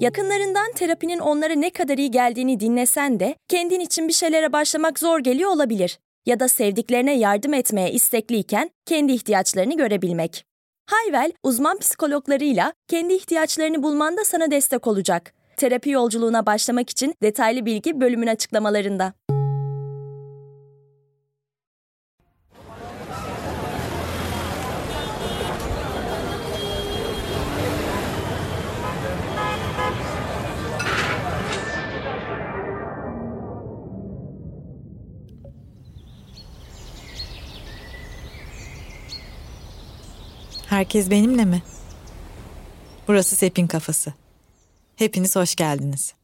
Yakınlarından terapinin onlara ne kadar iyi geldiğini dinlesen de kendin için bir şeylere başlamak zor geliyor olabilir. Ya da sevdiklerine yardım etmeye istekliyken kendi ihtiyaçlarını görebilmek. Hayvel, uzman psikologlarıyla kendi ihtiyaçlarını bulmanda sana destek olacak. Terapi yolculuğuna başlamak için detaylı bilgi bölümün açıklamalarında. Herkes benimle mi? Burası Sepin Kafası. Hepiniz hoş geldiniz.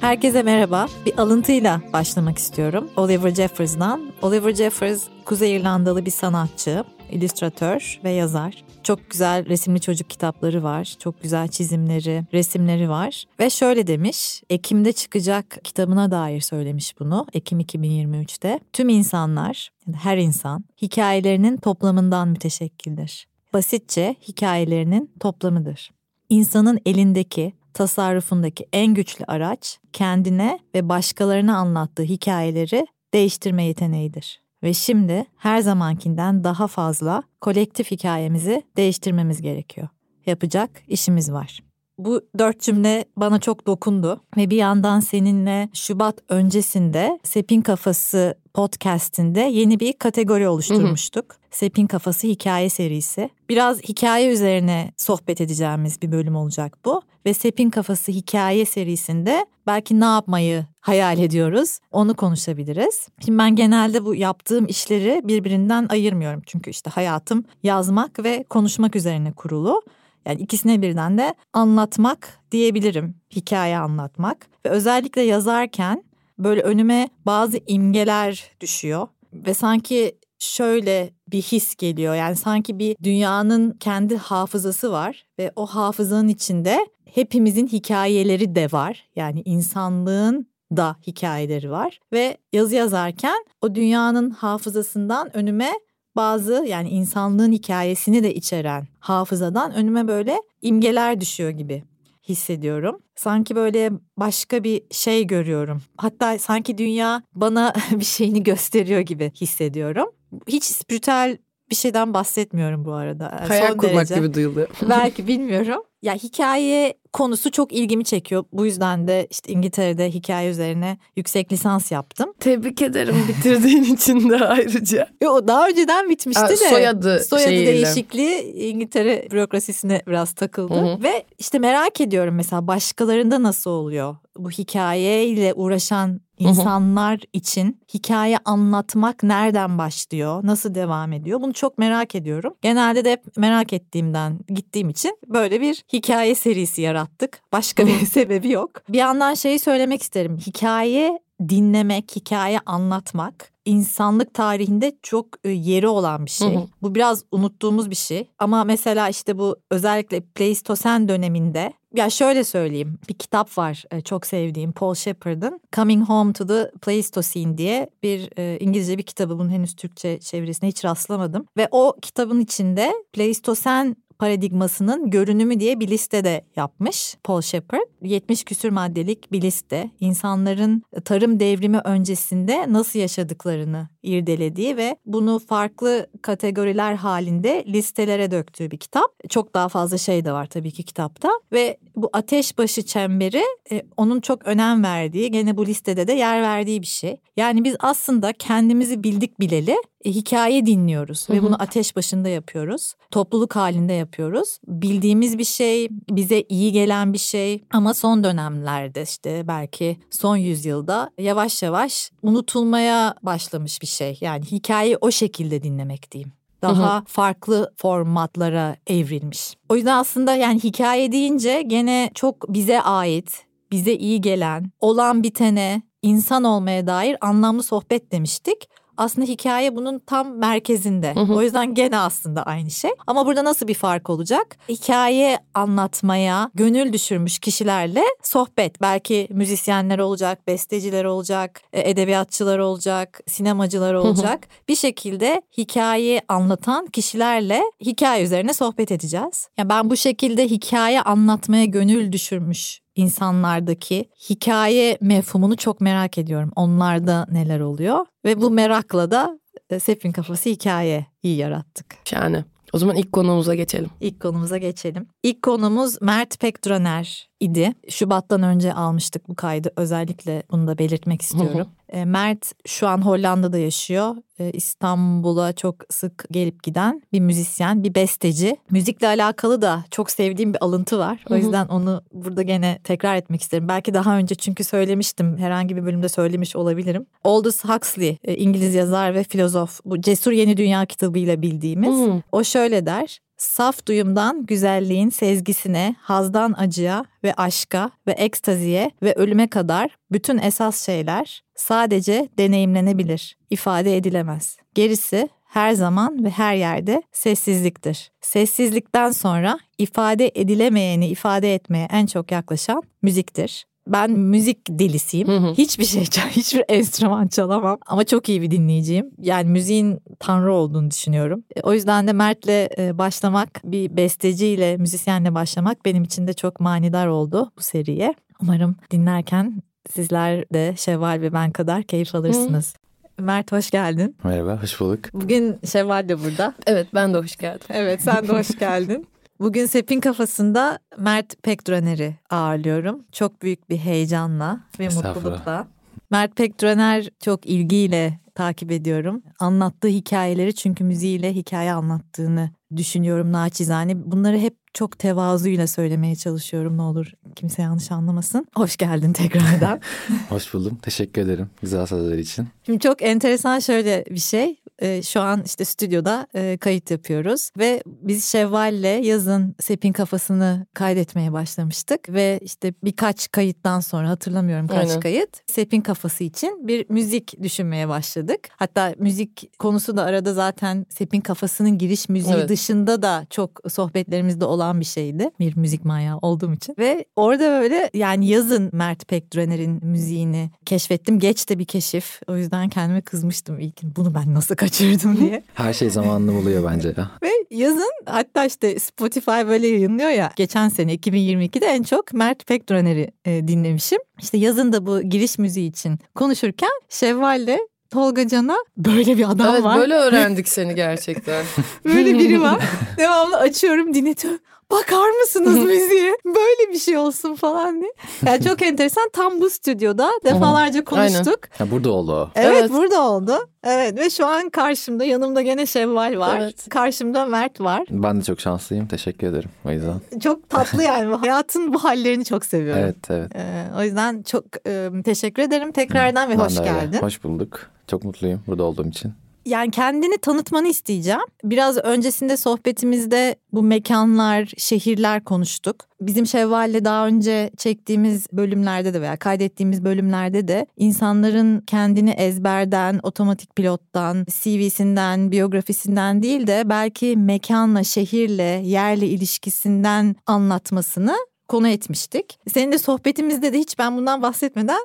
Herkese merhaba. Bir alıntıyla başlamak istiyorum. Oliver Jeffreys'dan. Oliver Jeffreys Kuzey İrlandalı bir sanatçı, illüstratör ve yazar. Çok güzel resimli çocuk kitapları var. Çok güzel çizimleri, resimleri var. Ve şöyle demiş, Ekim'de çıkacak kitabına dair söylemiş bunu. Ekim 2023'te. Tüm insanlar, her insan hikayelerinin toplamından müteşekkildir. Basitçe hikayelerinin toplamıdır. İnsanın elindeki, tasarrufundaki en güçlü araç kendine ve başkalarına anlattığı hikayeleri değiştirme yeteneğidir. Ve şimdi her zamankinden daha fazla kolektif hikayemizi değiştirmemiz gerekiyor. Yapacak işimiz var. Bu dört cümle bana çok dokundu ve bir yandan seninle Şubat öncesinde Sepin Kafası podcast'inde yeni bir kategori oluşturmuştuk. Hı hı. Sepin Kafası hikaye serisi. Biraz hikaye üzerine sohbet edeceğimiz bir bölüm olacak bu. Ve Sepin Kafası hikaye serisinde belki ne yapmayı hayal ediyoruz onu konuşabiliriz. Şimdi ben genelde bu yaptığım işleri birbirinden ayırmıyorum. Çünkü işte hayatım yazmak ve konuşmak üzerine kurulu. Yani ikisine birden de anlatmak diyebilirim. Hikaye anlatmak. Ve özellikle yazarken böyle önüme bazı imgeler düşüyor. Ve sanki şöyle bir his geliyor. Yani sanki bir dünyanın kendi hafızası var ve o hafızanın içinde hepimizin hikayeleri de var. Yani insanlığın da hikayeleri var ve yazı yazarken o dünyanın hafızasından önüme bazı yani insanlığın hikayesini de içeren hafızadan önüme böyle imgeler düşüyor gibi hissediyorum. Sanki böyle başka bir şey görüyorum. Hatta sanki dünya bana bir şeyini gösteriyor gibi hissediyorum. Hiç spiritüel bir şeyden bahsetmiyorum bu arada. Hayal Son kurmak derece. gibi duyuluyor. Belki bilmiyorum. Ya hikaye konusu çok ilgimi çekiyor. Bu yüzden de işte İngiltere'de hikaye üzerine yüksek lisans yaptım. Tebrik ederim bitirdiğin için de ayrıca. Yo, daha önceden bitmişti Aa, de. Soyadı Soyadı şeyiyle. değişikliği İngiltere bürokrasisine biraz takıldı. Hı hı. Ve işte merak ediyorum mesela başkalarında nasıl oluyor? Bu hikayeyle uğraşan insanlar için hikaye anlatmak nereden başlıyor? Nasıl devam ediyor? Bunu çok merak ediyorum. Genelde de hep merak ettiğimden gittiğim için böyle bir hikaye serisi yarattık. Başka bir sebebi yok. Bir yandan şeyi söylemek isterim. Hikaye dinlemek, hikaye anlatmak insanlık tarihinde çok e, yeri olan bir şey. Hı hı. Bu biraz unuttuğumuz bir şey. Ama mesela işte bu özellikle Pleistosen döneminde ya şöyle söyleyeyim bir kitap var e, çok sevdiğim Paul Shepard'ın Coming Home to the Pleistocene diye bir e, İngilizce bir kitabı bunun henüz Türkçe çevirisine hiç rastlamadım. Ve o kitabın içinde Pleistosen paradigmasının görünümü diye bir liste de yapmış Paul Shepard. 70 küsür maddelik bir liste. İnsanların tarım devrimi öncesinde nasıl yaşadıklarını irdelediği ve bunu farklı kategoriler halinde listelere döktüğü bir kitap. Çok daha fazla şey de var tabii ki kitapta ve bu ateşbaşı çemberi e, onun çok önem verdiği gene bu listede de yer verdiği bir şey. Yani biz aslında kendimizi bildik bileli e, hikaye dinliyoruz ve bunu ateş başında yapıyoruz. Topluluk halinde yapıyoruz. Bildiğimiz bir şey, bize iyi gelen bir şey ama son dönemlerde işte belki son yüzyılda yavaş yavaş unutulmaya başlamış bir şey. Yani hikayeyi o şekilde dinlemek diyeyim daha hı farklı formatlara evrilmiş. O yüzden aslında yani hikaye deyince gene çok bize ait, bize iyi gelen, olan bitene, insan olmaya dair anlamlı sohbet demiştik. Aslında hikaye bunun tam merkezinde. O yüzden gene aslında aynı şey. Ama burada nasıl bir fark olacak? Hikaye anlatmaya gönül düşürmüş kişilerle sohbet. Belki müzisyenler olacak, besteciler olacak, e, edebiyatçılar olacak, sinemacılar olacak. bir şekilde hikaye anlatan kişilerle hikaye üzerine sohbet edeceğiz. Yani ben bu şekilde hikaye anlatmaya gönül düşürmüş insanlardaki hikaye mefhumunu çok merak ediyorum. Onlarda neler oluyor ve bu merakla da e, Sefin Kafası hikaye iyi yarattık. Yani o zaman ilk konumuza geçelim. İlk konumuza geçelim. İlk konumuz Mert Pekdroner idi. Şubat'tan önce almıştık bu kaydı. Özellikle bunu da belirtmek istiyorum. E, Mert şu an Hollanda'da yaşıyor. E, İstanbul'a çok sık gelip giden bir müzisyen, bir besteci. Müzikle alakalı da çok sevdiğim bir alıntı var. O yüzden onu burada gene tekrar etmek isterim. Belki daha önce çünkü söylemiştim. Herhangi bir bölümde söylemiş olabilirim. Aldous Huxley, e, İngiliz yazar ve filozof. Bu Cesur Yeni Dünya kitabıyla bildiğimiz. O şöyle der. Saf duyumdan güzelliğin sezgisine, hazdan acıya ve aşka ve ekstaziye ve ölüme kadar bütün esas şeyler sadece deneyimlenebilir, ifade edilemez. Gerisi her zaman ve her yerde sessizliktir. Sessizlikten sonra ifade edilemeyeni ifade etmeye en çok yaklaşan müziktir. Ben müzik delisiyim. Hı hı. Hiçbir şey, çal- hiçbir enstrüman çalamam ama çok iyi bir dinleyiciyim. Yani müziğin tanrı olduğunu düşünüyorum. E, O yüzden de Mert'le e, başlamak, bir besteciyle, müzisyenle başlamak benim için de çok manidar oldu bu seriye. Umarım dinlerken sizler de Şevval ve ben kadar keyif alırsınız. Mert hoş geldin. Merhaba, hoş bulduk. Bugün Şevval de burada. Evet ben de hoş geldim. Evet sen de hoş geldin. Bugün Sepin Kafası'nda Mert Pekdöner'i ağırlıyorum. Çok büyük bir heyecanla ve mutlulukla. Mert Pekdöner çok ilgiyle takip ediyorum. Anlattığı hikayeleri çünkü müziğiyle hikaye anlattığını düşünüyorum naçizane. Bunları hep çok tevazuyla söylemeye çalışıyorum ne olur kimse yanlış anlamasın. Hoş geldin tekrardan. Hoş buldum. Teşekkür ederim güzel sözler için. Şimdi çok enteresan şöyle bir şey. Ee, şu an işte stüdyoda e, kayıt yapıyoruz ve biz Şevval'le yazın Sepin kafasını kaydetmeye başlamıştık ve işte birkaç kayıttan sonra hatırlamıyorum kaç Aynen. kayıt Sepin kafası için bir müzik düşünmeye başladık. Hatta müzik konusu da arada zaten Sepin kafasının giriş müziği Evet. dışında da çok sohbetlerimizde olan bir şeydi. Bir müzik manyağı olduğum için ve orada böyle yani yazın Mert Pekdöner'in müziğini keşfettim. Geç de bir keşif. O yüzden kendime kızmıştım ilk. Bunu ben nasıl kaçırdım diye. Her şey zamanını buluyor bence ya. Ve yazın hatta işte Spotify böyle yayınlıyor ya. Geçen sene 2022'de en çok Mert Pekdöner'i e, dinlemişim. İşte yazın da bu giriş müziği için konuşurken Şevval'le Tolga Can'a böyle bir adam Evet var. böyle öğrendik seni gerçekten. Böyle biri var. Devamlı açıyorum dinletiyorum. Bakar mısınız müziğe? Böyle bir şey olsun falan diye. Yani çok enteresan. Tam bu stüdyoda defalarca konuştuk. Ha, burada oldu. Evet, Evet. burada oldu. Evet ve şu an karşımda yanımda gene Şevval var. Evet. Karşımda Mert var. Ben de çok şanslıyım. Teşekkür ederim o yüzden. Çok tatlı yani. Hayatın bu hallerini çok seviyorum. Evet, evet. Ee, o yüzden çok e, teşekkür ederim tekrardan ve Ben hoş geldin. Hoş bulduk. Çok mutluyum burada olduğum için. Yani kendini tanıtmanı isteyeceğim. Biraz öncesinde sohbetimizde bu mekanlar, şehirler konuştuk. Bizim Şevval'le daha önce çektiğimiz bölümlerde de veya kaydettiğimiz bölümlerde de insanların kendini ezberden, otomatik pilottan, CV'sinden, biyografisinden değil de belki mekanla, şehirle, yerle ilişkisinden anlatmasını konu etmiştik. Senin de sohbetimizde de hiç ben bundan bahsetmeden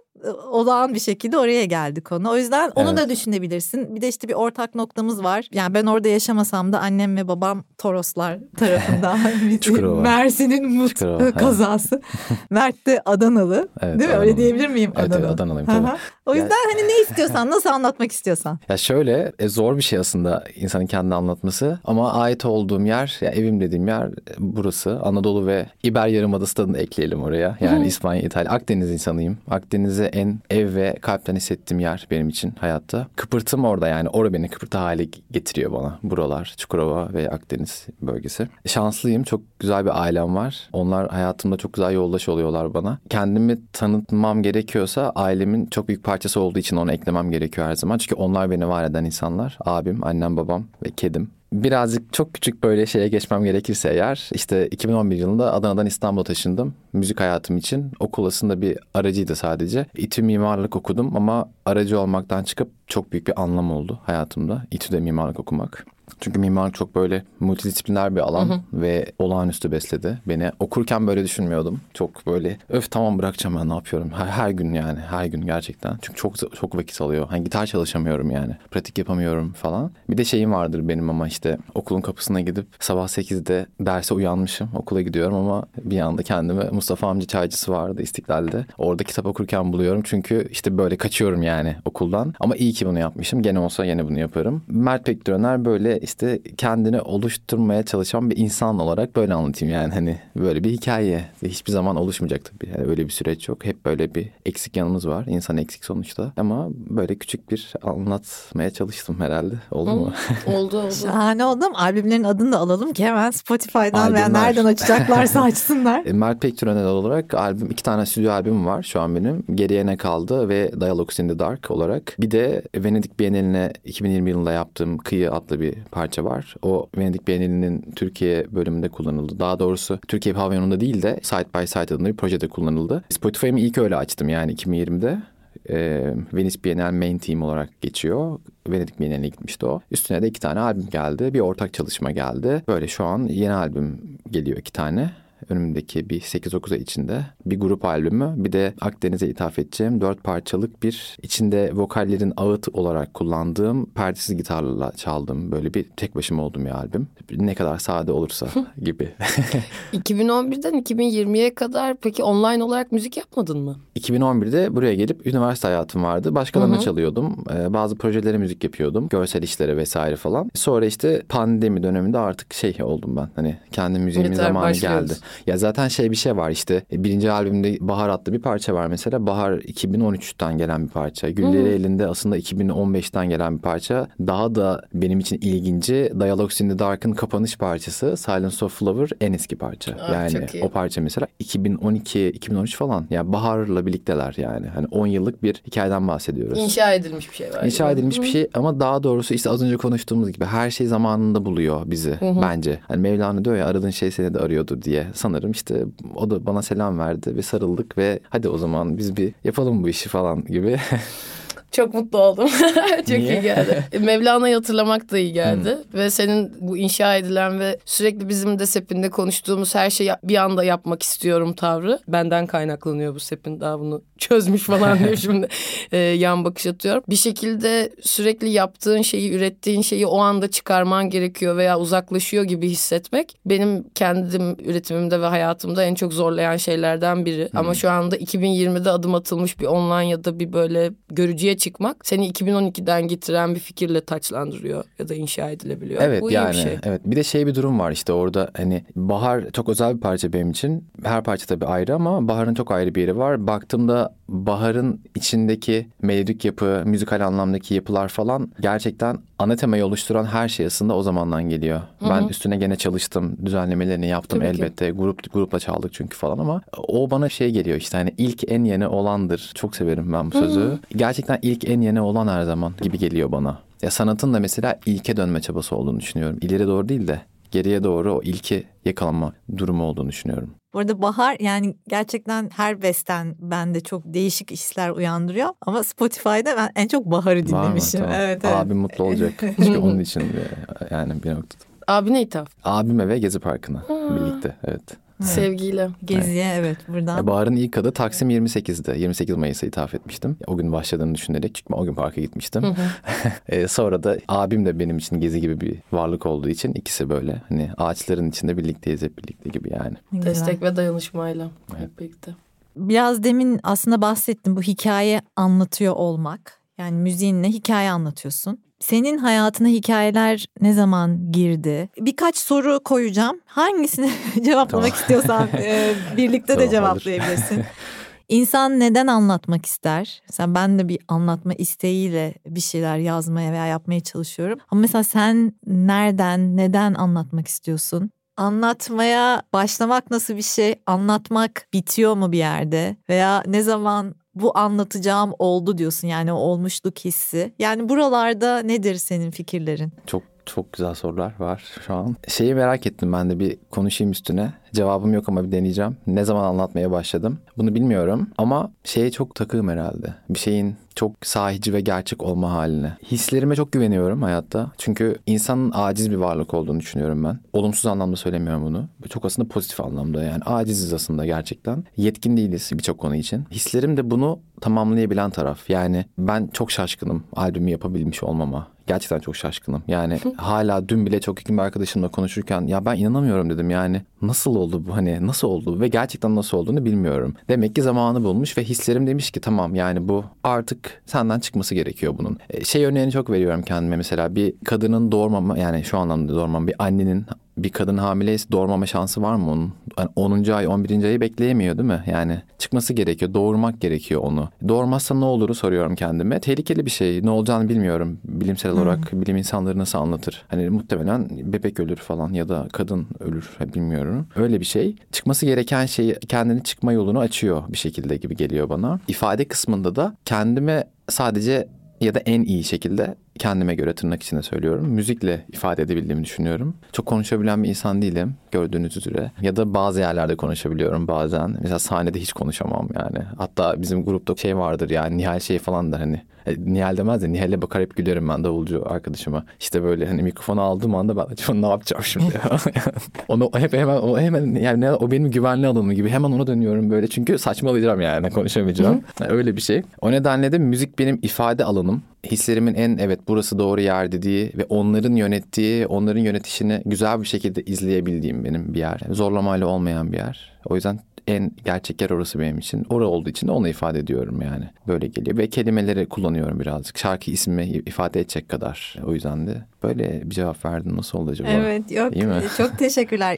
olağan bir şekilde oraya geldi konu. O yüzden onu Evet. da düşünebilirsin. Bir de işte bir ortak noktamız var. Yani ben orada yaşamasam da annem ve babam Toroslar tarafından. Çukurova. Mersin'in mut Çukurova, kazası. Mert de Adanalı. Evet, Değil mi? Öyle Adanalı. diyebilir miyim? Evet, evet, Adanalı. Adanalıyım tabii. O yüzden hani ne istiyorsan, nasıl anlatmak istiyorsan. Ya şöyle e, zor bir şey aslında insanın kendini anlatması ama ait olduğum yer ya evim dediğim yer e, burası Anadolu ve İber Yarımadası da ekleyelim oraya. Yani İspanya, İtalya, Akdeniz insanıyım. Akdeniz'e en ev ve kalpten hissettiğim yer benim için hayatta. Kıpırtım orada yani orada beni kıpırtı hale getiriyor bana. Buralar Çukurova ve Akdeniz bölgesi. Şanslıyım çok güzel bir ailem var. Onlar hayatımda çok güzel yoldaş oluyorlar bana. Kendimi tanıtmam gerekiyorsa ailemin çok büyük parçası olduğu için onu eklemem gerekiyor her zaman. Çünkü onlar beni var eden insanlar. Abim, annem, babam ve kedim. Birazcık çok küçük böyle şeye geçmem gerekirse eğer işte 2011 yılında Adana'dan İstanbul'a taşındım müzik hayatım için. Okul aslında bir aracıydı sadece. İTÜ mimarlık okudum ama aracı olmaktan çıkıp çok büyük bir anlam oldu hayatımda. İTÜ'de mimarlık okumak. Çünkü mimarlık çok böyle multidisipliner bir alan hı hı. ve olağanüstü besledi beni. Okurken böyle düşünmüyordum. Çok böyle öf tamam bırakacağım ben ne yapıyorum. Her, her gün yani her gün gerçekten. Çünkü çok çok vakit alıyor. Hani gitar çalışamıyorum yani. Pratik yapamıyorum falan. Bir de şeyim vardır benim ama işte okulun kapısına gidip sabah 8'de derse uyanmışım. Okula gidiyorum ama bir anda kendimi Mustafa amca çaycısı vardı İstiklal'de. Orada kitap okurken buluyorum. Çünkü işte böyle kaçıyorum yani okuldan. Ama iyi ki bunu yapmışım. Gene olsa yine bunu yaparım. Mert Pekdöner böyle işte kendini oluşturmaya çalışan bir insan olarak böyle anlatayım. Yani hani böyle bir hikaye. Hiçbir zaman oluşmayacak tabii. Yani öyle bir süreç yok. Hep böyle bir eksik yanımız var. İnsan eksik sonuçta. Ama böyle küçük bir anlatmaya çalıştım herhalde. Oldu mu? oldu. Oldu. Şahane oldu ama albümlerin adını da alalım ki hemen Spotify'dan veya nereden açacaklarsa açsınlar. E, Mert Pekturanel olarak albüm iki tane stüdyo albüm var şu an benim. Geriye ne kaldı ve Dialogues in the Dark olarak. Bir de Venedik Bienali'ne 2020 yılında yaptığım Kıyı adlı bir parça var. O Venedik Bienali'nin Türkiye bölümünde kullanıldı. Daha doğrusu Türkiye pavyonunda değil de Side by Side adında bir projede kullanıldı. Spotify'ımı ilk öyle açtım yani 2020'de. E, Venice Bienal Main Team olarak geçiyor. Venedik Bienali'ne gitmişti o. Üstüne de iki tane albüm geldi. Bir ortak çalışma geldi. Böyle şu an yeni albüm geliyor iki tane önümündeki bir 8-9 ay içinde bir grup albümü bir de Akdeniz'e ithaf edeceğim dört parçalık bir içinde vokallerin ağıt olarak kullandığım perdesiz gitarla çaldığım böyle bir tek başıma olduğum bir albüm. Ne kadar sade olursa gibi. 2011'den 2020'ye kadar peki online olarak müzik yapmadın mı? 2011'de buraya gelip üniversite hayatım vardı. Başkalarına çalıyordum. Ee, bazı projelere müzik yapıyordum. Görsel işlere vesaire falan. Sonra işte pandemi döneminde artık şey oldum ben. Hani kendi müziğimin zamanı geldi. Ya zaten şey bir şey var işte e, birinci albümde Bahar adlı bir parça var mesela. Bahar 2013'ten gelen bir parça. Gülleri hmm. elinde aslında 2015'ten gelen bir parça. Daha da benim için ilginci Dialogues in the Dark'ın kapanış parçası Silence of Flower en eski parça. Aa, yani o parça mesela 2012-2013 falan. Yani Bahar'la birlikteler yani. Hani 10 yıllık bir hikayeden bahsediyoruz. İnşa edilmiş bir şey var. İnşa edilmiş Hı. bir şey ama daha doğrusu işte az önce konuştuğumuz gibi her şey zamanında buluyor bizi Hı. bence. Hani Mevlana diyor ya aradığın şey seni de arıyordur diye. Sanırım işte o da bana selam verdi ve sarıldık ve hadi o zaman biz bir yapalım bu işi falan gibi. Çok mutlu oldum. Çok Niye? iyi geldi. E, Mevlana'yı hatırlamak da iyi geldi. Hmm. Ve senin bu inşa edilen ve sürekli bizim de Sepin'de konuştuğumuz her şeyi bir anda yapmak istiyorum tavrı. Benden kaynaklanıyor bu Sepin. Daha bunu çözmüş falan diyor şimdi. Ee, yan bakış atıyorum. Bir şekilde sürekli yaptığın şeyi, ürettiğin şeyi o anda çıkarman gerekiyor veya uzaklaşıyor gibi hissetmek benim kendim üretimimde ve hayatımda en çok zorlayan şeylerden biri. Hmm. Ama şu anda 2020'de adım atılmış bir online ya da bir böyle görücüye çıkmak seni 2012'den getiren bir fikirle taçlandırıyor ya da inşa edilebiliyor. Evet Bu yani iyi bir şey. evet bir de şey bir durum var işte orada hani Bahar çok özel bir parça benim için. Her parça tabii ayrı ama Bahar'ın çok ayrı bir yeri var. Baktığımda Bahar'ın içindeki melodik yapı, müzikal anlamdaki yapılar falan gerçekten ana temayı oluşturan her şey aslında o zamandan geliyor. Hı-hı. Ben üstüne gene çalıştım, düzenlemelerini yaptım Tabii elbette. Ki. Grup grupla çaldık çünkü falan ama o bana şey geliyor işte hani ilk en yeni olandır. Çok severim ben bu sözü. Hı-hı. Gerçekten ilk en yeni olan her zaman gibi geliyor bana. Ya sanatın da mesela ilke dönme çabası olduğunu düşünüyorum. İleri doğru değil de geriye doğru o ilki yakalanma durumu olduğunu düşünüyorum. Bu arada Bahar yani gerçekten her besten bende çok değişik hisler uyandırıyor. Ama Spotify'da ben en çok Bahar'ı dinlemişim. Tamam. Evet, evet. Abim mutlu olacak. Çünkü onun için yani bir noktada. Abine ithaf. Abime ve Gezi Parkı'na birlikte evet. Evet. Sevgiyle. Geziye evet, evet buradan. Bahar'ın ilk adı Taksim 28'de. 28 Mayıs'a ithaf etmiştim. O gün başladığını düşünerek çünkü o gün parka gitmiştim. e, sonra da abim de benim için Gezi gibi bir varlık olduğu için ikisi böyle hani ağaçların içinde birlikteyiz hep birlikte gibi yani. Destek ve dayanışmayla evet. hep birlikte. Biraz demin aslında bahsettim bu hikaye anlatıyor olmak. Yani müziğinle hikaye anlatıyorsun. Senin hayatına hikayeler ne zaman girdi? Birkaç soru koyacağım. Hangisini cevaplamak tamam. istiyorsan e, birlikte tamam, de cevaplayabilirsin. İnsan neden anlatmak ister? Mesela ben de bir anlatma isteğiyle bir şeyler yazmaya veya yapmaya çalışıyorum. Ama mesela sen nereden, neden anlatmak istiyorsun? Anlatmaya başlamak nasıl bir şey? Anlatmak bitiyor mu bir yerde? Veya ne zaman bu anlatacağım oldu diyorsun yani o olmuşluk hissi. Yani buralarda nedir senin fikirlerin? Çok Çok güzel sorular var şu an. Şeyi merak ettim ben de bir konuşayım üstüne. Cevabım yok ama bir deneyeceğim. Ne zaman anlatmaya başladım? Bunu bilmiyorum ama şeye çok takığım herhalde. Bir şeyin çok sahici ve gerçek olma haline. Hislerime çok güveniyorum hayatta. Çünkü insanın aciz bir varlık olduğunu düşünüyorum ben. Olumsuz anlamda söylemiyorum bunu. Çok aslında pozitif anlamda yani aciziz aslında gerçekten. Yetkin değiliz birçok konu için. Hislerim de bunu tamamlayabilen taraf. Yani ben çok şaşkınım albümü yapabilmiş olmama. Gerçekten çok şaşkınım. Yani hala dün bile çok yakın bir arkadaşımla konuşurken ya ben inanamıyorum dedim yani. Nasıl oldu bu hani nasıl oldu ve gerçekten nasıl olduğunu bilmiyorum. Demek ki zamanı bulmuş ve hislerim demiş ki tamam yani bu artık senden çıkması gerekiyor bunun. E, şey örneğini çok veriyorum kendime mesela bir kadının doğurmama yani şu anlamda doğurmama bir annenin bir kadın hamileyse doğurmama şansı var mı onun? Yani 10. ay 11. ayı bekleyemiyor değil mi? Yani çıkması gerekiyor. Doğurmak gerekiyor onu. Doğurmazsa ne olur soruyorum kendime. Tehlikeli bir şey. Ne olacağını bilmiyorum. Bilimsel olarak hmm. bilim insanları nasıl anlatır? Hani muhtemelen bebek ölür falan ya da kadın ölür bilmiyorum. Öyle bir şey. Çıkması gereken şeyi kendini çıkma yolunu açıyor bir şekilde gibi geliyor bana. İfade kısmında da kendime sadece ya da en iyi şekilde kendime göre tırnak içinde söylüyorum. Müzikle ifade edebildiğimi düşünüyorum. Çok konuşabilen bir insan değilim gördüğünüz üzere. Ya da bazı yerlerde konuşabiliyorum bazen. Mesela sahnede hiç konuşamam yani. Hatta bizim grupta şey vardır yani Nihal şey falan da hani e, Nihal demez de Nihal'e bakar hep gülerim ben davulcu arkadaşıma. İşte böyle hani mikrofonu aldığım anda ben acaba ne yapacağım şimdi? onu hep hemen o hemen yani o benim güvenli alanım gibi hemen ona dönüyorum böyle çünkü saçmalayacağım yani konuşamayacağım. Öyle bir şey. O nedenle de müzik benim ifade alanım hislerimin en evet burası doğru yer dediği ve onların yönettiği, onların yönetişini güzel bir şekilde izleyebildiğim benim bir yer. Zorlamayla olmayan bir yer. O yüzden en gerçek yer orası benim için. Orası olduğu için de onu ifade ediyorum yani. Böyle geliyor ve kelimeleri kullanıyorum birazcık. Şarkı ismi ifade edecek kadar. O yüzden de böyle bir cevap verdim. Nasıl oldu acaba? Evet yok. İyi mi? Çok teşekkürler.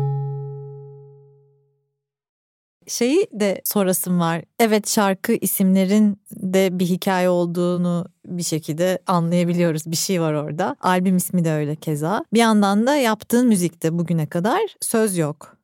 şeyi de sorasım var. Evet şarkı isimlerin de bir hikaye olduğunu bir şekilde anlayabiliyoruz. Bir şey var orada. Albüm ismi de öyle keza. Bir yandan da yaptığın müzikte bugüne kadar söz yok.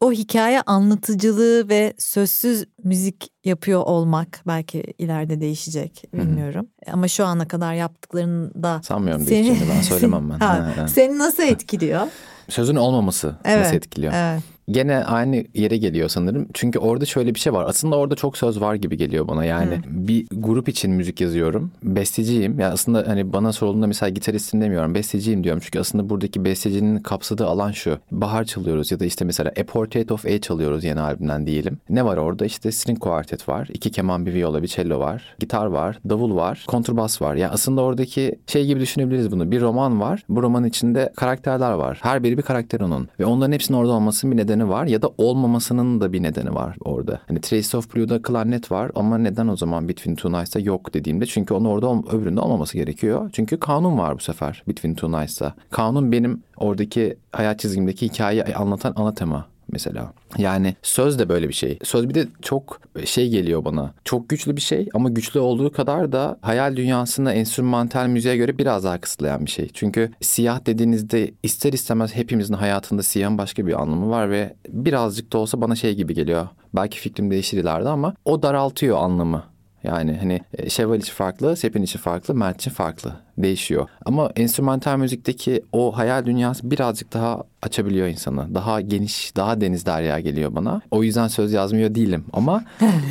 O hikaye anlatıcılığı ve sözsüz müzik yapıyor olmak belki ileride değişecek bilmiyorum. Hı-hı. Ama şu ana kadar yaptıklarında sanmıyorum seni... değişeceğini ben söylemem ben. ha, ha, seni nasıl etkiliyor? Sözün olmaması evet, nasıl etkiliyor? Evet gene aynı yere geliyor sanırım. Çünkü orada şöyle bir şey var. Aslında orada çok söz var gibi geliyor bana. Yani hmm. bir grup için müzik yazıyorum. Besteciyim. Yani aslında hani bana sorulduğunda mesela gitaristim demiyorum. Besteciyim diyorum. Çünkü aslında buradaki bestecinin kapsadığı alan şu. Bahar çalıyoruz ya da işte mesela A Portrait of A çalıyoruz yeni albümden diyelim. Ne var orada? İşte string quartet var. iki keman, bir viola, bir cello var. Gitar var, davul var, kontrbas var. Yani aslında oradaki şey gibi düşünebiliriz bunu. Bir roman var. Bu romanın içinde karakterler var. Her biri bir karakter onun. Ve onların hepsinin orada olmasının bir nedeni nedeni var ya da olmamasının da bir nedeni var orada. Hani Trace of Blue'da klarnet var ama neden o zaman Between Two Nights'ta yok dediğimde çünkü onu orada öbüründe olmaması gerekiyor. Çünkü kanun var bu sefer Between Two Nights'ta. Kanun benim oradaki hayat çizgimdeki hikayeyi anlatan ana tema mesela. Yani söz de böyle bir şey. Söz bir de çok şey geliyor bana. Çok güçlü bir şey ama güçlü olduğu kadar da hayal dünyasında enstrümantal müziğe göre biraz daha kısıtlayan bir şey. Çünkü siyah dediğinizde ister istemez hepimizin hayatında siyahın başka bir anlamı var ve birazcık da olsa bana şey gibi geliyor. Belki fikrim değişir ileride ama o daraltıyor anlamı. Yani hani e, Şevval için farklı, Sepin için farklı, Mert için farklı. Değişiyor. Ama enstrümantal müzikteki o hayal dünyası birazcık daha açabiliyor insanı. Daha geniş, daha deniz derya geliyor bana. O yüzden söz yazmıyor değilim ama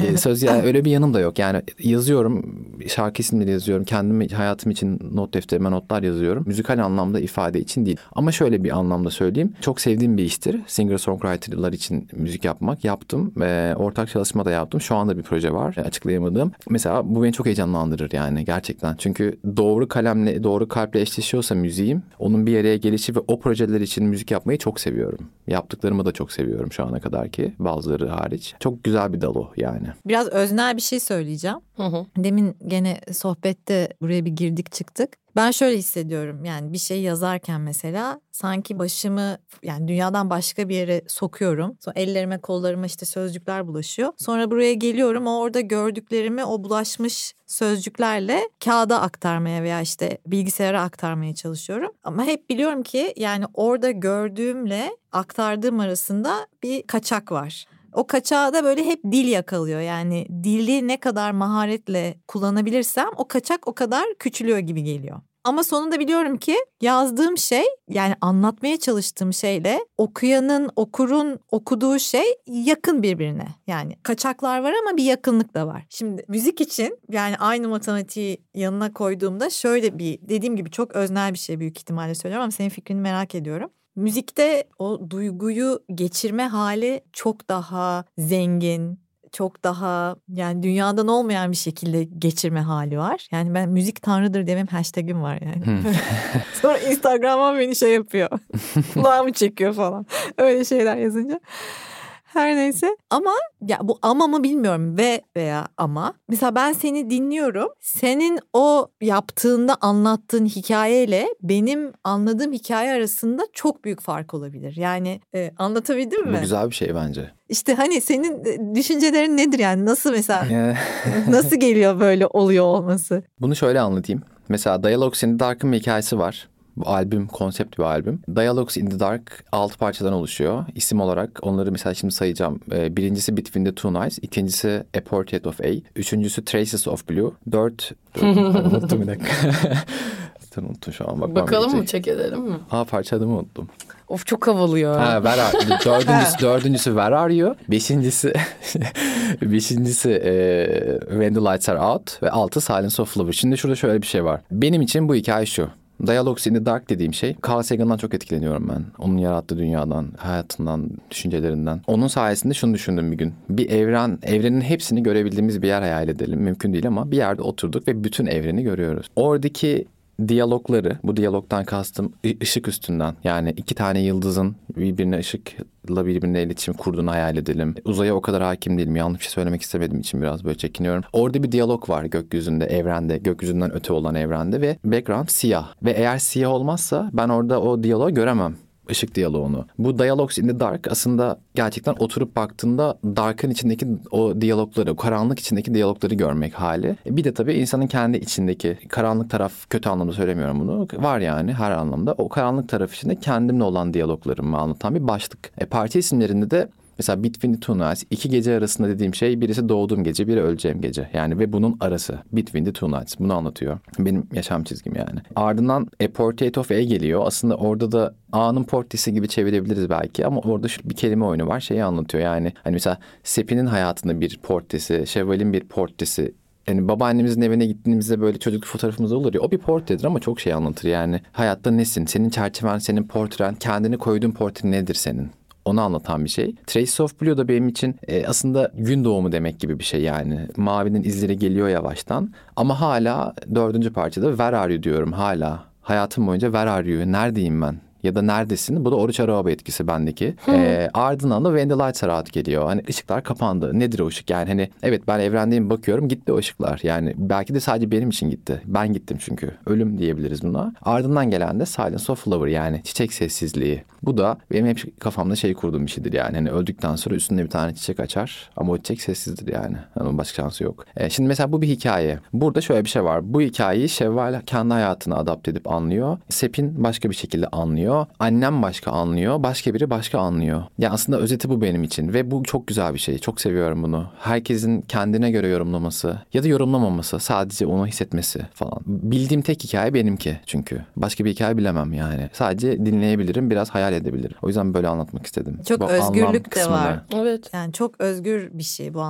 e, söz ya öyle bir yanım da yok. Yani yazıyorum, şarkı isimleri yazıyorum. Kendim hayatım için not defterime notlar yazıyorum. Müzikal anlamda ifade için değil. Ama şöyle bir anlamda söyleyeyim. Çok sevdiğim bir iştir. Singer songwriter'lar için müzik yapmak. Yaptım ve ortak çalışma da yaptım. Şu anda bir proje var açıklayamadığım. Mesela bu beni çok heyecanlandırır yani gerçekten. Çünkü doğru kalemle, doğru kalple eşleşiyorsa müziğim, onun bir yere gelişi ve o projeler için müzik yap yapmayı çok seviyorum. Yaptıklarımı da çok seviyorum şu ana kadar ki bazıları hariç. Çok güzel bir dal o yani. Biraz öznel bir şey söyleyeceğim. Hı hı. Demin gene sohbette buraya bir girdik çıktık. Ben şöyle hissediyorum yani bir şey yazarken mesela sanki başımı yani dünyadan başka bir yere sokuyorum. Sonra ellerime kollarıma işte sözcükler bulaşıyor. Sonra buraya geliyorum orada gördüklerimi o bulaşmış sözcüklerle kağıda aktarmaya veya işte bilgisayara aktarmaya çalışıyorum. Ama hep biliyorum ki yani orada gördüğümle aktardığım arasında bir kaçak var. O kaçağı da böyle hep dil yakalıyor. Yani dili ne kadar maharetle kullanabilirsem o kaçak o kadar küçülüyor gibi geliyor. Ama sonunda biliyorum ki yazdığım şey yani anlatmaya çalıştığım şeyle okuyanın, okurun okuduğu şey yakın birbirine. Yani kaçaklar var ama bir yakınlık da var. Şimdi müzik için yani aynı matematiği yanına koyduğumda şöyle bir dediğim gibi çok öznel bir şey büyük ihtimalle söylüyorum ama senin fikrini merak ediyorum. Müzikte o duyguyu geçirme hali çok daha zengin, çok daha yani dünyadan olmayan bir şekilde geçirme hali var. Yani ben müzik tanrıdır demem hashtagim var yani. Sonra Instagram'a beni şey yapıyor. Kulağımı çekiyor falan. Öyle şeyler yazınca. Her neyse ama ya bu ama mı bilmiyorum ve veya ama. Mesela ben seni dinliyorum. Senin o yaptığında anlattığın hikayeyle benim anladığım hikaye arasında çok büyük fark olabilir. Yani e, anlatabildim mi? Bu güzel bir şey bence. İşte hani senin e, düşüncelerin nedir yani nasıl mesela nasıl geliyor böyle oluyor olması? Bunu şöyle anlatayım. Mesela Dialogues in the Dark'ın bir hikayesi var. Bu albüm konsept bir albüm. Dialogues in the Dark altı parçadan oluşuyor. İsim olarak onları mesela şimdi sayacağım. Ee, birincisi Between the Two Nights. ikincisi A Portrait of A. Üçüncüsü Traces of Blue. Dört... unuttum bir dakika. unuttum şu an. Bakmam Bakalım mı çek edelim mi? Aa parça adımı unuttum. Of çok havalı ya. Ha, where are, dördüncüsü, dördüncüsü Where Are You? Beşincisi, beşincisi e, When the Lights Are Out ve altı Silence of Lover. Şimdi şurada şöyle bir şey var. Benim için bu hikaye şu. Dialogues in the Dark dediğim şey Carl Sagan'dan çok etkileniyorum ben. Onun yarattığı dünyadan, hayatından, düşüncelerinden. Onun sayesinde şunu düşündüm bir gün. Bir evren, evrenin hepsini görebildiğimiz bir yer hayal edelim. Mümkün değil ama bir yerde oturduk ve bütün evreni görüyoruz. Oradaki diyalogları, bu diyalogdan kastım ışık üstünden. Yani iki tane yıldızın birbirine ışıkla birbirine iletişim kurduğunu hayal edelim. Uzaya o kadar hakim değilim. Yanlış bir şey söylemek istemediğim için biraz böyle çekiniyorum. Orada bir diyalog var gökyüzünde, evrende, gökyüzünden öte olan evrende ve background siyah. Ve eğer siyah olmazsa ben orada o diyaloğu göremem ışık diyaloğunu. Bu Dialogues in the Dark aslında gerçekten oturup baktığında Dark'ın içindeki o diyalogları, o karanlık içindeki diyalogları görmek hali. E Bir de tabii insanın kendi içindeki karanlık taraf kötü anlamda söylemiyorum bunu. Var yani her anlamda. O karanlık taraf içinde kendimle olan diyaloglarımı anlatan bir başlık. E, parti isimlerinde de Mesela Between Two Nights, iki gece arasında dediğim şey birisi doğduğum gece, biri öleceğim gece. Yani ve bunun arası. Between the Two Nights. Bunu anlatıyor. Benim yaşam çizgim yani. Ardından A Portrait of A geliyor. Aslında orada da A'nın portresi gibi çevirebiliriz belki ama orada şu bir kelime oyunu var. Şeyi anlatıyor yani. Hani mesela Sepi'nin hayatında bir portresi, Şevval'in bir portresi yani babaannemizin evine gittiğimizde böyle çocukluk fotoğrafımız olur ya o bir portredir ama çok şey anlatır yani. Hayatta nesin? Senin çerçeven, senin portren, kendini koyduğun portre nedir senin? Onu anlatan bir şey. Trace of Blue da benim için e, aslında gün doğumu demek gibi bir şey yani. Mavinin izleri geliyor yavaştan. Ama hala dördüncü parçada Where Are You diyorum hala. Hayatım boyunca Where Are You? Neredeyim ben? Ya da neredesin? Bu da Oruç Araba etkisi bendeki. Ee, ardından da When the Lights Are Out geliyor. Hani ışıklar kapandı. Nedir o ışık? Yani hani evet ben evrendeyim bakıyorum gitti o ışıklar. Yani belki de sadece benim için gitti. Ben gittim çünkü. Ölüm diyebiliriz buna. Ardından gelen de Silence of Flower yani çiçek sessizliği. Bu da benim hep kafamda şey kurduğum bir şeydir yani. Hani öldükten sonra üstünde bir tane çiçek açar ama o çiçek sessizdir yani. yani onun başka şansı yok. Ee, şimdi mesela bu bir hikaye. Burada şöyle bir şey var. Bu hikayeyi Şevval kendi hayatına adapte edip anlıyor. Sepin başka bir şekilde anlıyor. Annem başka anlıyor. Başka biri başka anlıyor. Yani aslında özeti bu benim için ve bu çok güzel bir şey. Çok seviyorum bunu. Herkesin kendine göre yorumlaması ya da yorumlamaması. Sadece onu hissetmesi falan. Bildiğim tek hikaye benimki çünkü. Başka bir hikaye bilemem yani. Sadece dinleyebilirim, biraz hayal edebilirim. O yüzden böyle anlatmak istedim. Çok Bu özgürlük de var. Evet. Yani çok özgür bir şey bu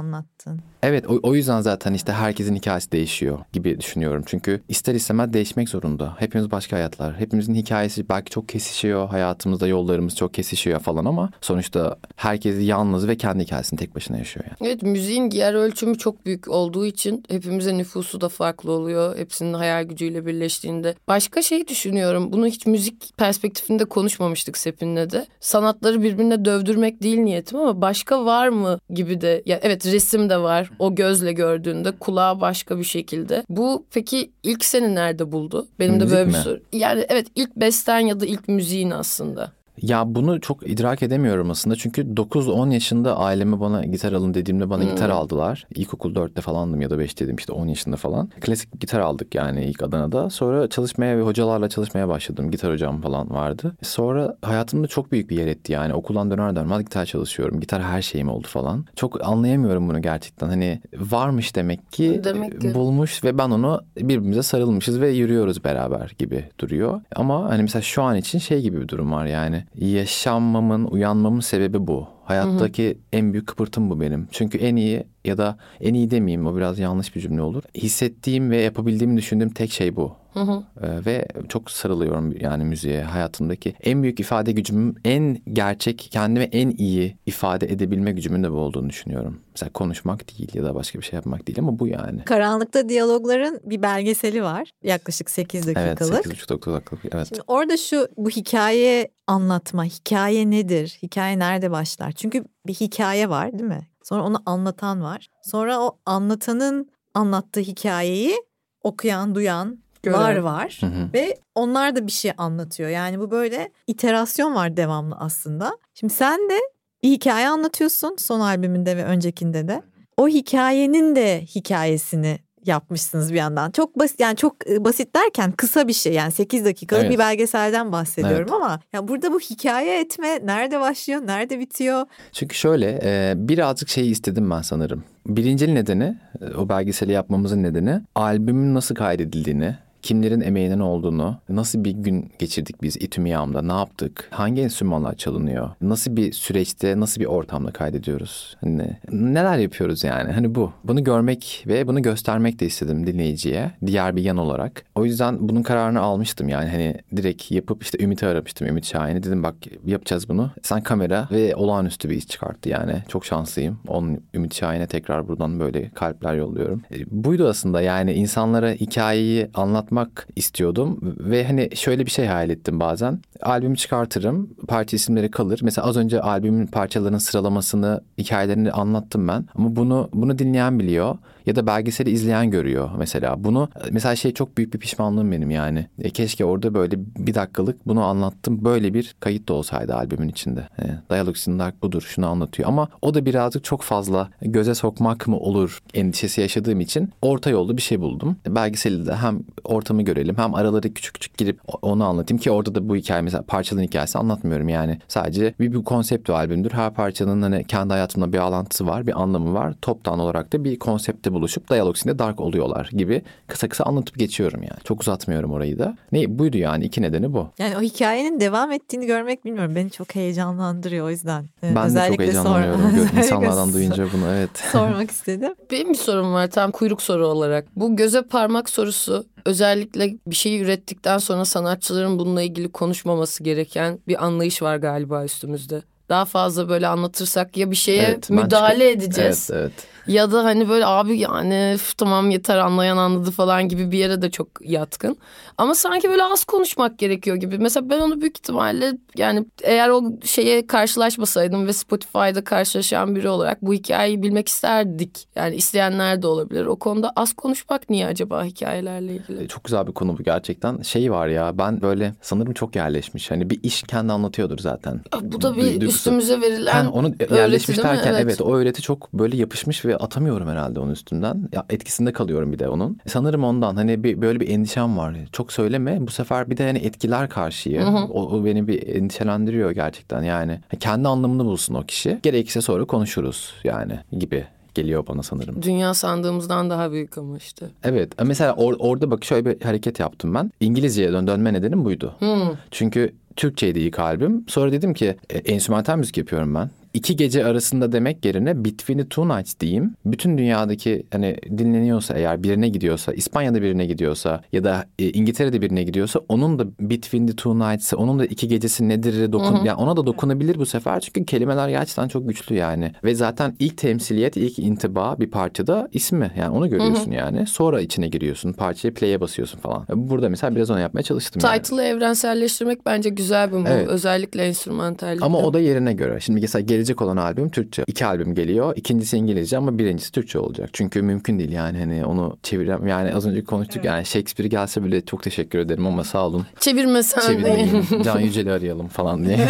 anlattığın. Evet o, o yüzden zaten işte herkesin hikayesi değişiyor gibi düşünüyorum. Çünkü ister istemez değişmek zorunda. Hepimiz başka hayatlar. Hepimizin hikayesi belki çok kesişiyor. Hayatımızda yollarımız çok kesişiyor falan ama sonuçta herkes yalnız ve kendi hikayesini tek başına yaşıyor yani. Evet müziğin yer ölçümü çok büyük olduğu için hepimize nüfusu da farklı oluyor. Hepsinin hayal gücüyle birleştiğinde. Başka şey düşünüyorum. Bunu hiç müzik perspektifinde konuşmamıştık Sepin'le de. Sanatları birbirine dövdürmek değil niyetim ama başka var mı gibi de. Ya evet resim de de var. O gözle gördüğünde kulağa başka bir şekilde. Bu peki ilk seni nerede buldu? Benim Müzik de böyle bir mi? soru. Yani evet ilk besten ya da ilk müziğin aslında. Ya bunu çok idrak edemiyorum aslında. Çünkü 9-10 yaşında aileme bana gitar alın dediğimde bana gitar aldılar. İlkokul 4'te falandım ya da 5'teydim işte 10 yaşında falan. Klasik gitar aldık yani ilk Adana'da. Sonra çalışmaya ve hocalarla çalışmaya başladım. Gitar hocam falan vardı. Sonra hayatımda çok büyük bir yer etti yani. Okuldan döner dönmez gitar çalışıyorum. Gitar her şeyim oldu falan. Çok anlayamıyorum bunu gerçekten. Hani varmış demek ki, Demek ki. bulmuş ve ben onu birbirimize sarılmışız ve yürüyoruz beraber gibi duruyor. Ama hani mesela şu an için şey gibi bir durum var yani. Yaşanmamın, uyanmamın sebebi bu. Hayattaki en büyük kıpırtım bu benim. Çünkü en iyi ya da en iyi demeyeyim o biraz yanlış bir cümle olur. Hissettiğim ve yapabildiğimi düşündüğüm tek şey bu. Ee, ve çok sarılıyorum yani müziğe hayatımdaki en büyük ifade gücümün en gerçek kendime en iyi ifade edebilme gücümün de bu olduğunu düşünüyorum. Mesela konuşmak değil ya da başka bir şey yapmak değil ama bu yani. Karanlıkta diyalogların bir belgeseli var. Yaklaşık 8 Evet dakikalık. 8,5 dakikalık evet. Şimdi orada şu bu hikaye anlatma, hikaye nedir? Hikaye nerede başlar? Çünkü bir hikaye var değil mi? Sonra onu anlatan var. Sonra o anlatanın anlattığı hikayeyi okuyan, duyan var Gören. var. Hı hı. Ve onlar da bir şey anlatıyor. Yani bu böyle iterasyon var devamlı aslında. Şimdi sen de bir hikaye anlatıyorsun son albümünde ve öncekinde de. O hikayenin de hikayesini yapmışsınız bir yandan. Çok basit yani çok e, basit derken kısa bir şey yani 8 dakikalık Evet. bir belgeselden bahsediyorum Evet. ama ya burada bu hikaye etme nerede başlıyor, nerede bitiyor? Çünkü şöyle e, birazcık şeyi istedim ben sanırım. Birincil nedeni e, o belgeseli yapmamızın nedeni albümün nasıl kaydedildiğini kimlerin emeğinin olduğunu, nasıl bir gün geçirdik biz İTÜMİAM'da, ne yaptık, hangi enstrümanlar çalınıyor, nasıl bir süreçte, nasıl bir ortamda kaydediyoruz, hani neler yapıyoruz yani, hani bu. Bunu görmek ve bunu göstermek de istedim dinleyiciye, diğer bir yan olarak. O yüzden bunun kararını almıştım yani hani direkt yapıp işte Ümit'i aramıştım, Ümit Şahin'i. Dedim bak yapacağız bunu. Sen kamera ve olağanüstü bir iş çıkarttı yani. Çok şanslıyım. Onun Ümit Şahin'e tekrar buradan böyle kalpler yolluyorum. E, buydu aslında yani insanlara hikayeyi anlatmak istiyordum ve hani şöyle bir şey hayal ettim bazen. Albümü çıkartırım, parça isimleri kalır. Mesela az önce albümün parçalarının sıralamasını, hikayelerini anlattım ben. Ama bunu bunu dinleyen biliyor ya da belgeseli izleyen görüyor mesela. Bunu mesela şey çok büyük bir pişmanlığım benim yani. E, keşke orada böyle bir dakikalık bunu anlattım. Böyle bir kayıt da olsaydı albümün içinde. E, Dialogues in budur şunu anlatıyor. Ama o da birazcık çok fazla göze sokmak mı olur endişesi yaşadığım için orta yolda bir şey buldum. Belgeseli de hem ortamı görelim hem araları küçük küçük girip onu anlatayım ki orada da bu hikaye mesela parçaların hikayesi anlatmıyorum yani. Sadece bir, bir konsept albümdür. Her parçanın hani kendi hayatımda bir bağlantısı var, bir anlamı var. Toptan olarak da bir konsepte buluşup Dialogues in the Dark oluyorlar gibi kısa kısa anlatıp geçiyorum yani. Çok uzatmıyorum orayı da. Ne buydu yani iki nedeni bu. Yani o hikayenin devam ettiğini görmek bilmiyorum beni çok heyecanlandırıyor o yüzden. Ee, Ben de çok özellikle heyecanlanıyorum sor- insanlardan özellikle duyunca bunu evet. sormak istedim. Benim bir sorum var tam kuyruk soru olarak. Bu göze parmak sorusu özellikle bir şeyi ürettikten sonra sanatçıların bununla ilgili konuşmaması gereken bir anlayış var galiba üstümüzde. Daha fazla böyle anlatırsak ya bir şeye Evet, müdahale edeceğiz. Evet, evet. Ya da hani böyle abi yani üf, tamam yeter anlayan anladı falan gibi bir yere de çok yatkın. Ama sanki böyle az konuşmak gerekiyor gibi. Mesela ben onu büyük ihtimalle yani eğer o şeye karşılaşmasaydım ve Spotify'da karşılaşan biri olarak bu hikayeyi bilmek isterdik. Yani isteyenler de olabilir. O konuda az konuşmak niye acaba hikayelerle ilgili? E, Çok güzel bir konu bu gerçekten. Şey var ya ben böyle sanırım çok yerleşmiş. Hani bir iş kendi anlatıyordur zaten. Bu da bir duygusu. üstümüze verilen Ha, onu öğreti yerleşmiş derken evet. o öğreti çok böyle yapışmış ve atamıyorum herhalde onun üstünden. Ya etkisinde kalıyorum bir de onun. Sanırım ondan hani bir böyle bir endişem var. Çok söyleme bu sefer bir de hani etkiler karşıyı. O, o beni bir endişelendiriyor gerçekten yani. Kendi anlamını bulsun o kişi. Gerekirse sonra konuşuruz yani gibi geliyor bana sanırım. Dünya sandığımızdan daha büyük ama işte. Evet mesela or- orada bak şöyle bir hareket yaptım ben. İngilizceye dön dönme nedenim buydu. Hmm. Çünkü Türkçeydi ilk albüm. Sonra dedim ki e, enstrümantal müzik yapıyorum ben. İki gece arasında demek yerine Between the Two Nights diyeyim. Bütün dünyadaki hani dinleniyorsa eğer birine gidiyorsa, İspanya'da birine gidiyorsa ya da e, İngiltere'de birine gidiyorsa onun da Between the Two Nights'ı, onun da iki gecesi nedir dokun yani ona da dokunabilir bu sefer. Çünkü kelimeler gerçekten çok güçlü yani. Ve zaten ilk temsiliyet, ilk intiba bir parçada ismi. Yani onu görüyorsun yani. Sonra içine giriyorsun. Parçayı play'e basıyorsun falan. Burada mesela biraz onu yapmaya çalıştım yani. Title'ı evrenselleştirmek bence güzel bir move. Evet. Özellikle enstrümantallikte. Ama o da yerine göre. Şimdi mesela geri gelecek olan albüm Türkçe. İki albüm geliyor. İkincisi İngilizce ama birincisi Türkçe olacak. Çünkü mümkün değil yani hani onu çevirem yani az önce konuştuk evet. yani Shakespeare gelse bile çok teşekkür ederim ama sağ olun. Çevirmesen Çevirmeyin. Can Yücel'i arayalım falan diye.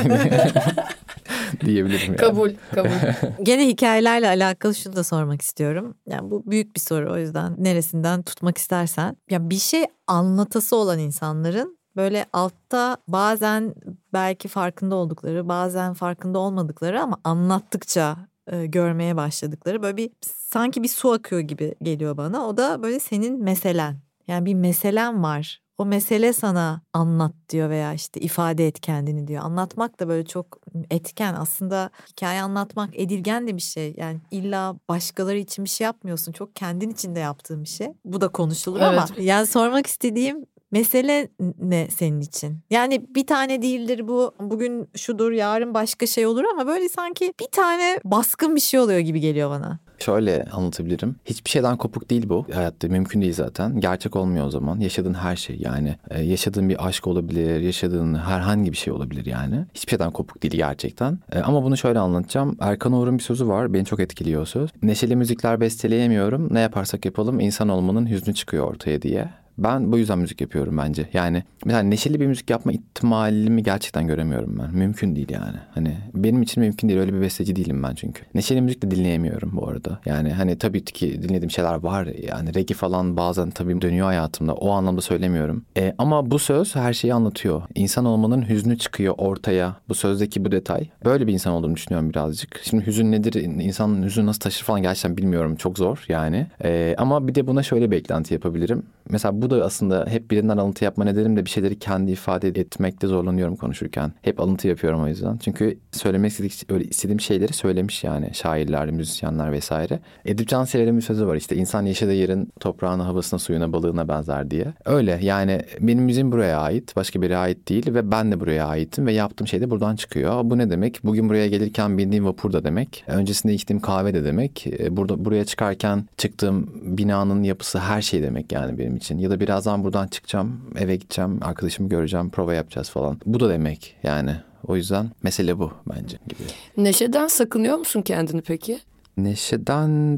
diyebilirim yani. Kabul, kabul. Gene hikayelerle alakalı şunu da sormak istiyorum. Yani bu büyük bir soru o yüzden neresinden tutmak istersen. Ya bir şey anlatası olan insanların böyle altta bazen belki farkında oldukları, bazen farkında olmadıkları ama anlattıkça e, görmeye başladıkları böyle bir sanki bir su akıyor gibi geliyor bana. O da böyle senin meselen. Yani bir meselen var o mesele sana anlat diyor veya işte ifade et kendini diyor. Anlatmak da böyle çok etken aslında hikaye anlatmak edilgen de bir şey. Yani illa başkaları için bir şey yapmıyorsun. Çok kendin için de yaptığın bir şey. Bu da konuşulur evet. ama yani sormak istediğim Mesele ne senin için? Yani bir tane değildir bu. Bugün şudur, yarın başka şey olur ama böyle sanki bir tane baskın bir şey oluyor gibi geliyor bana. Şöyle anlatabilirim. Hiçbir şeyden kopuk değil bu. Hayatta mümkün değil zaten. Gerçek olmuyor o zaman. Yaşadığın her şey yani. E, yaşadığın bir aşk olabilir, yaşadığın herhangi bir şey olabilir yani. Hiçbir şeyden kopuk değil gerçekten. E, ama bunu şöyle anlatacağım. Erkan Uğur'un bir sözü var. Beni çok etkiliyor o söz. Neşeli müzikler besteleyemiyorum. Ne yaparsak yapalım insan olmanın hüznü çıkıyor ortaya diye. Ben bu yüzden müzik yapıyorum bence. Yani mesela neşeli bir müzik yapma ihtimalimi gerçekten göremiyorum ben. Mümkün değil yani. Hani benim için mümkün değil. Öyle bir besteci değilim ben çünkü. Neşeli müzik de dinleyemiyorum bu arada. Yani hani tabii ki dinlediğim şeyler var. Yani reggae falan bazen tabii dönüyor hayatımda. O anlamda söylemiyorum. E, ama bu söz her şeyi anlatıyor. İnsan olmanın hüznü çıkıyor ortaya. Bu sözdeki bu detay. Böyle bir insan olduğunu düşünüyorum birazcık. Şimdi hüzün nedir? İnsanın hüzünü nasıl taşır falan gerçekten bilmiyorum. Çok zor yani. E, ama bir de buna şöyle beklenti yapabilirim. Mesela bu da aslında hep birinden alıntı yapma nedenim de bir şeyleri kendi ifade etmekte zorlanıyorum konuşurken. Hep alıntı yapıyorum o yüzden. Çünkü söylemek istedik, öyle istediğim şeyleri söylemiş yani şairler, müzisyenler vesaire. Edip Cansever'in bir sözü var işte insan yaşadığı yerin toprağına, havasına, suyuna, balığına benzer diye. Öyle yani benim müziğim buraya ait, başka biri ait değil ve ben de buraya aitim ve yaptığım şey de buradan çıkıyor. Bu ne demek? Bugün buraya gelirken bindiğim vapur da demek. Öncesinde içtiğim kahve de demek. Burada buraya çıkarken çıktığım binanın yapısı her şey demek yani benim için. Ya da birazdan buradan çıkacağım, eve gideceğim, arkadaşımı göreceğim, prova yapacağız falan. Bu da demek yani. O yüzden mesele bu bence gibi. Neşeden sakınıyor musun kendini peki? Neşeden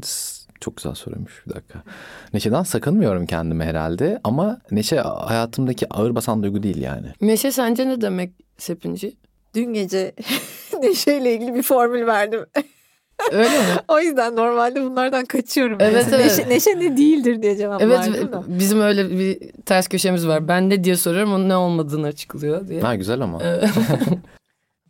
çok güzel soruymuş bir dakika. Neşeden sakınmıyorum kendimi herhalde ama neşe hayatımdaki ağır basan duygu değil yani. Neşe sence ne demek Sepinci? Dün gece neşeyle ilgili bir formül verdim. Öyle mi? o yüzden normalde bunlardan kaçıyorum. Evet, evet. Neşe, neşe ne değildir diye cevap evet, verdim da. Bizim öyle bir ters köşemiz var. Ben ne diye soruyorum onun ne olmadığını açıklıyor diye. Ha güzel ama.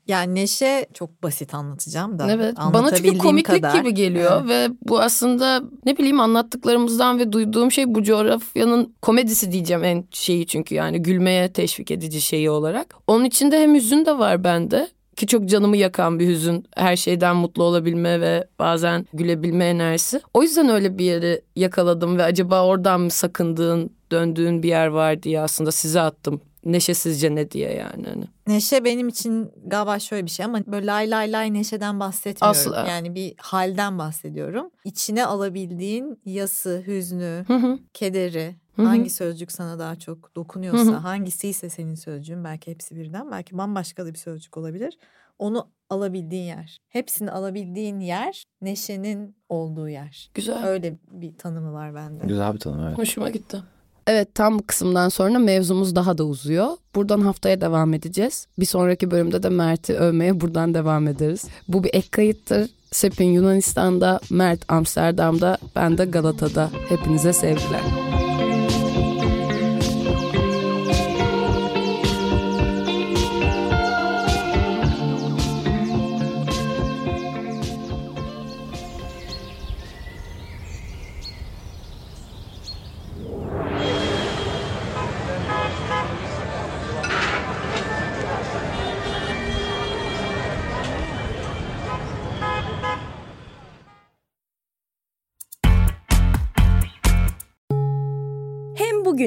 Yani Neşe çok basit anlatacağım da. Evet. Bana çünkü komiklik kadar. gibi geliyor evet. ve bu aslında ne bileyim anlattıklarımızdan ve duyduğum şey bu coğrafyanın komedisi diyeceğim en şeyi çünkü yani gülmeye teşvik edici şeyi olarak. Onun içinde hem hüzün de var bende ki çok canımı yakan bir hüzün. Her şeyden mutlu olabilme ve bazen gülebilme enerjisi. O yüzden öyle bir yeri yakaladım ve acaba oradan mı sakındığın, döndüğün bir yer var diye aslında size attım. Neşe sizce ne diye yani. Hani. Neşe benim için galiba şöyle bir şey ama böyle lay lay lay neşeden bahsetmiyorum. Asla. Yani bir halden bahsediyorum. İçine alabildiğin yası, hüznü, hı hı. kederi, Hı-hı. Hangi sözcük sana daha çok dokunuyorsa, Hı-hı. hangisi ise senin sözcüğün, belki hepsi birden, belki bambaşka da bir sözcük olabilir. Onu alabildiğin yer. Hepsini alabildiğin yer neşenin olduğu yer. Güzel. Öyle bir tanımı var bende. Güzel bir tanım evet. Hoşuma gitti. Evet tam bu kısımdan sonra mevzumuz daha da uzuyor. Buradan haftaya devam edeceğiz. Bir sonraki bölümde de Mert'i övmeye buradan devam ederiz. Bu bir ek kayıttır. Sepin Yunanistan'da, Mert Amsterdam'da, ben de Galata'da. Hepinize sevgiler.